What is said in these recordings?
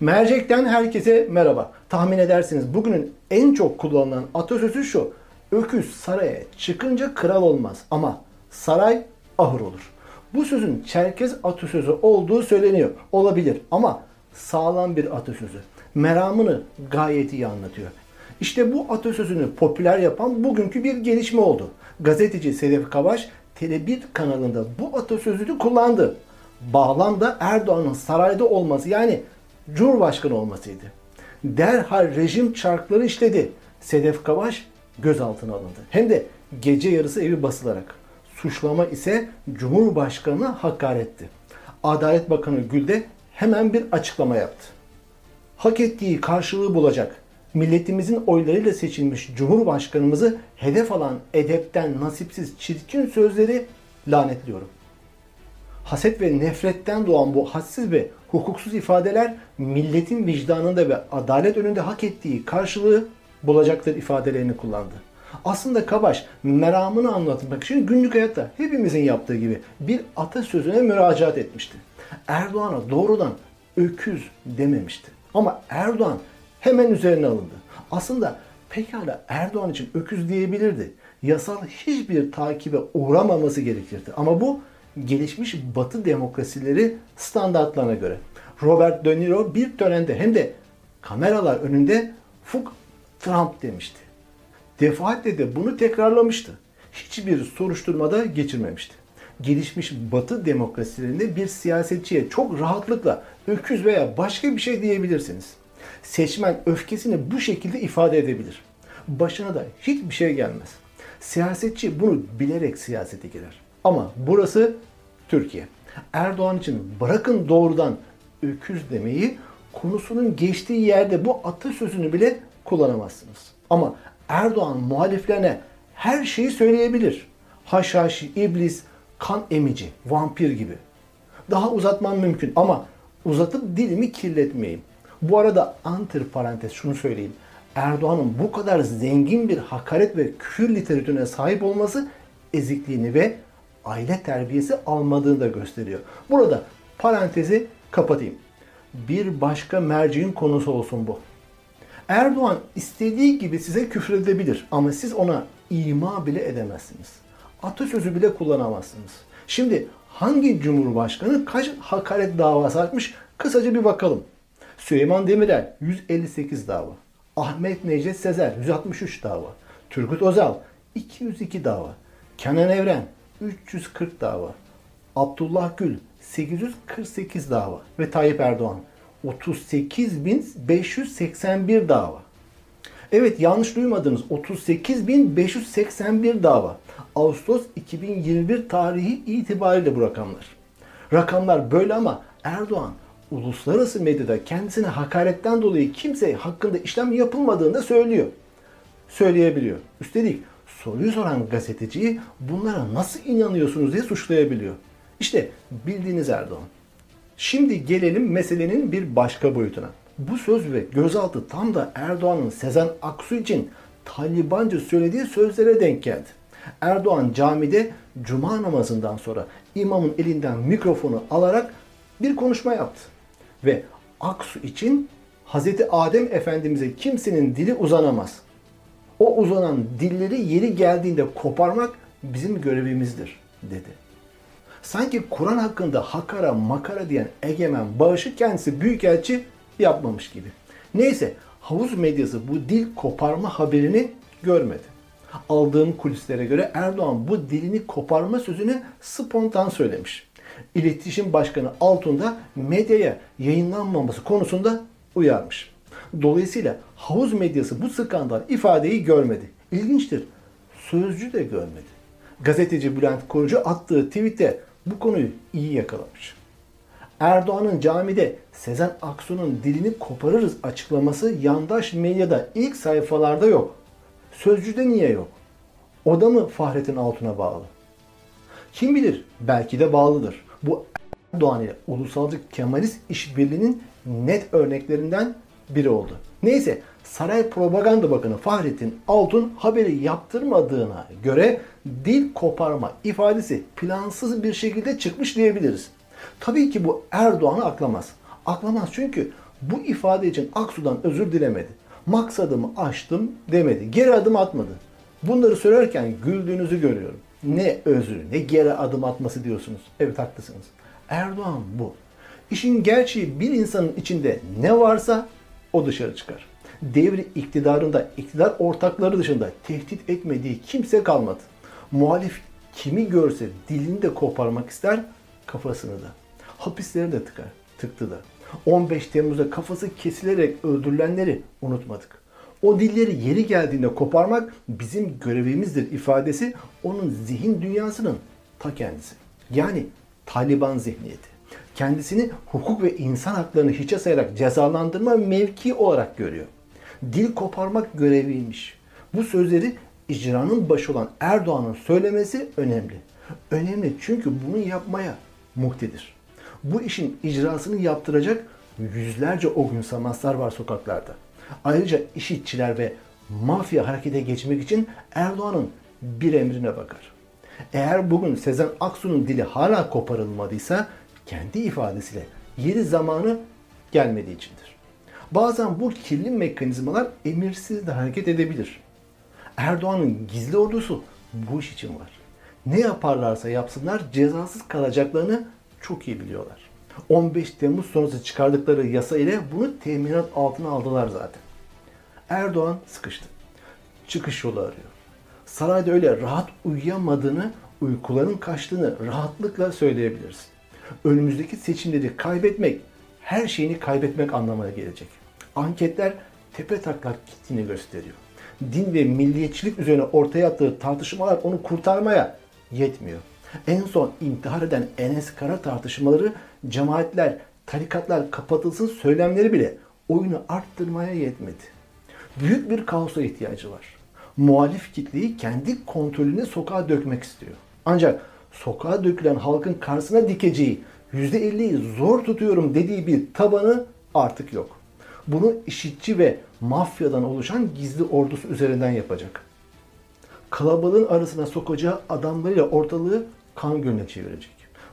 Mercek'ten herkese merhaba. Tahmin edersiniz bugünün en çok kullanılan atasözü şu. Öküz saraya çıkınca kral olmaz ama saray ahır olur. Bu sözün Çerkez atasözü olduğu söyleniyor. Olabilir ama sağlam bir atasözü. Meramını gayet iyi anlatıyor. İşte bu atasözünü popüler yapan bugünkü bir gelişme oldu. Gazeteci Sedef Kavaş Tele1 kanalında bu atasözünü kullandı. Bağlam da Erdoğan'ın sarayda olması yani Cumhurbaşkanı olmasıydı. Derhal rejim çarkları işledi. Sedef Kavaş gözaltına alındı. Hem de gece yarısı evi basılarak. Suçlama ise Cumhurbaşkanı'na hakaretti. Adalet Bakanı Gül de hemen bir açıklama yaptı. Hak ettiği karşılığı bulacak. Milletimizin oylarıyla seçilmiş Cumhurbaşkanımızı hedef alan edepten nasipsiz çirkin sözleri lanetliyorum. Haset ve nefretten doğan bu hassiz ve hukuksuz ifadeler milletin vicdanında ve adalet önünde hak ettiği karşılığı bulacaktır ifadelerini kullandı. Aslında Kabaş meramını anlatmak için günlük hayatta hepimizin yaptığı gibi bir atasözüne müracaat etmişti. Erdoğan'a doğrudan öküz dememişti. Ama Erdoğan hemen üzerine alındı. Aslında pekala Erdoğan için öküz diyebilirdi. Yasal hiçbir takibe uğramaması gerekirdi. Ama bu gelişmiş batı demokrasileri standartlarına göre. Robert De Niro bir törende hem de kameralar önünde Fuk Trump demişti. Defaatle de bunu tekrarlamıştı. Hiçbir soruşturmada geçirmemişti. Gelişmiş batı demokrasilerinde bir siyasetçiye çok rahatlıkla öküz veya başka bir şey diyebilirsiniz. Seçmen öfkesini bu şekilde ifade edebilir. Başına da hiçbir şey gelmez. Siyasetçi bunu bilerek siyasete girer. Ama burası Türkiye. Erdoğan için bırakın doğrudan öküz demeyi konusunun geçtiği yerde bu atasözünü bile kullanamazsınız. Ama Erdoğan muhaliflerine her şeyi söyleyebilir. Haşhaş, iblis, kan emici, vampir gibi. Daha uzatmam mümkün ama uzatıp dilimi kirletmeyeyim. Bu arada antır parantez şunu söyleyeyim. Erdoğan'ın bu kadar zengin bir hakaret ve küfür literatürüne sahip olması ezikliğini ve aile terbiyesi almadığını da gösteriyor. Burada parantezi kapatayım. Bir başka merceğin konusu olsun bu. Erdoğan istediği gibi size küfredebilir ama siz ona ima bile edemezsiniz. Atasözü bile kullanamazsınız. Şimdi hangi cumhurbaşkanı kaç hakaret davası açmış kısaca bir bakalım. Süleyman Demirel 158 dava. Ahmet Necdet Sezer 163 dava. Turgut Özal 202 dava. Kenan Evren 340 dava. Abdullah Gül 848 dava ve Tayyip Erdoğan 38.581 dava. Evet yanlış duymadınız. 38.581 dava. Ağustos 2021 tarihi itibariyle bu rakamlar. Rakamlar böyle ama Erdoğan uluslararası medyada kendisine hakaretten dolayı kimse hakkında işlem yapılmadığını da söylüyor. Söyleyebiliyor. Üstelik soruyu soran gazeteciyi bunlara nasıl inanıyorsunuz diye suçlayabiliyor. İşte bildiğiniz Erdoğan. Şimdi gelelim meselenin bir başka boyutuna. Bu söz ve gözaltı tam da Erdoğan'ın Sezen Aksu için Talibanca söylediği sözlere denk geldi. Erdoğan camide cuma namazından sonra imamın elinden mikrofonu alarak bir konuşma yaptı. Ve Aksu için Hazreti Adem Efendimiz'e kimsenin dili uzanamaz. O uzanan dilleri yeri geldiğinde koparmak bizim görevimizdir dedi. Sanki Kur'an hakkında hakara makara diyen egemen bağışı kendisi büyükelçi yapmamış gibi. Neyse havuz medyası bu dil koparma haberini görmedi. Aldığım kulislere göre Erdoğan bu dilini koparma sözünü spontan söylemiş. İletişim Başkanı Altun da medyaya yayınlanmaması konusunda uyarmış. Dolayısıyla havuz medyası bu skandal ifadeyi görmedi. İlginçtir. Sözcü de görmedi. Gazeteci Bülent Korucu attığı tweette bu konuyu iyi yakalamış. Erdoğan'ın camide Sezen Aksu'nun dilini koparırız açıklaması yandaş medyada ilk sayfalarda yok. Sözcüde niye yok? O da mı Fahrettin Altun'a bağlı? Kim bilir belki de bağlıdır. Bu Erdoğan ile ulusalcı Kemalist işbirliğinin net örneklerinden biri oldu. Neyse Saray Propaganda Bakanı Fahrettin Altun haberi yaptırmadığına göre dil koparma ifadesi plansız bir şekilde çıkmış diyebiliriz. Tabii ki bu Erdoğan'ı aklamaz. Aklamaz çünkü Bu ifade için Aksu'dan özür dilemedi. Maksadımı aştım demedi. Geri adım atmadı. Bunları söylerken güldüğünüzü görüyorum. Ne özrü ne geri adım atması diyorsunuz. Evet haklısınız. Erdoğan bu. İşin gerçeği bir insanın içinde ne varsa o dışarı çıkar. Devri iktidarında iktidar ortakları dışında tehdit etmediği kimse kalmadı. Muhalif kimi görse dilini de koparmak ister, kafasını da. Hapisleri de tıkar, tıktı da. 15 Temmuz'da kafası kesilerek öldürülenleri unutmadık. O dilleri yeri geldiğinde koparmak bizim görevimizdir ifadesi onun zihin dünyasının ta kendisi. Yani Taliban zihniyeti. Kendisini hukuk ve insan haklarını hiçe sayarak cezalandırma mevki olarak görüyor. Dil koparmak göreviymiş. Bu sözleri icranın başı olan Erdoğan'ın söylemesi önemli. Önemli çünkü bunu yapmaya muhtedir. Bu işin icrasını yaptıracak yüzlerce o gün samaslar var sokaklarda. Ayrıca işitçiler ve mafya harekete geçmek için Erdoğan'ın bir emrine bakar. Eğer bugün Sezen Aksu'nun dili hala koparılmadıysa kendi ifadesiyle yeri zamanı gelmediği içindir. Bazen bu kirli mekanizmalar emirsiz de hareket edebilir. Erdoğan'ın gizli ordusu bu iş için var. Ne yaparlarsa yapsınlar cezasız kalacaklarını çok iyi biliyorlar. 15 Temmuz sonrası çıkardıkları yasa ile bunu teminat altına aldılar zaten. Erdoğan sıkıştı. Çıkış yolu arıyor. Sarayda öyle rahat uyuyamadığını, uykuların kaçtığını rahatlıkla söyleyebilirsin. Önümüzdeki seçimleri kaybetmek, her şeyini kaybetmek anlamına gelecek. Anketler tepe taklak gittiğini gösteriyor. Din ve milliyetçilik üzerine ortaya attığı tartışmalar onu kurtarmaya yetmiyor. En son intihar eden Enes Kara tartışmaları cemaatler, tarikatlar kapatılsın söylemleri bile oyunu arttırmaya yetmedi. Büyük bir kaosa ihtiyacı var. Muhalif kitleyi kendi kontrolüne sokağa dökmek istiyor. Ancak sokağa dökülen halkın karşısına dikeceği %50'yi zor tutuyorum dediği bir tabanı artık yok. Bunu işitçi ve mafyadan oluşan gizli ordusu üzerinden yapacak. Kalabalığın arasına sokacağı adamlarıyla ortalığı kan gölüne çevirecek.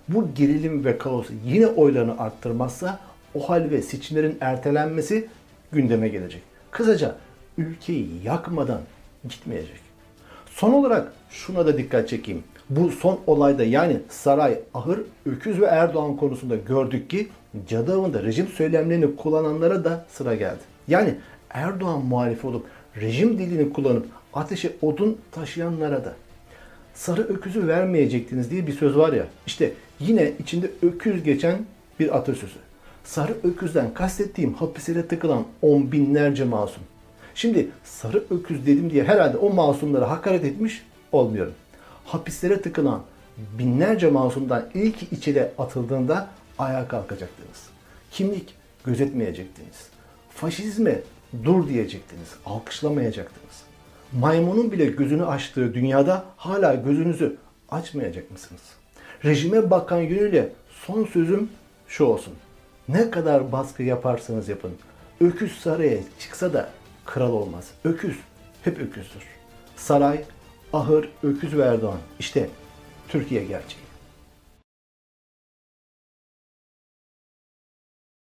Bu gerilim ve kaosu yine oylarını arttırmazsa o hal ve seçimlerin ertelenmesi gündeme gelecek. Kısaca ülkeyi yakmadan gitmeyecek. Son olarak şuna da dikkat çekeyim. Bu son olayda yani saray, ahır, öküz ve Erdoğan konusunda gördük ki cadı avında rejim söylemlerini kullananlara da sıra geldi. Yani Erdoğan muhalifi olup rejim dilini kullanıp ateşe odun taşıyanlara da sarı öküzü vermeyecektiniz diye bir söz var ya. İşte yine içinde öküz geçen bir atasözü. Sarı öküzden kastettiğim hapislere tıkılan on binlerce masum. Şimdi sarı öküz dedim diye herhalde o masumlara hakaret etmiş olmuyorum. Hapislere tıkılan binlerce masumdan ilk içeri atıldığında ayağa kalkacaktınız. Kimlik gözetmeyecektiniz. Faşizme dur diyecektiniz. Alkışlamayacaktınız. Maymunun bile gözünü açtığı dünyada hala gözünüzü açmayacak mısınız? Rejime bakan yönüyle son sözüm şu olsun. Ne kadar baskı yaparsanız yapın. Öküz saraya çıksa da kral olmaz. Öküz hep öküzdür. Saray, ahır, öküz ve Erdoğan. İşte Türkiye gerçeği.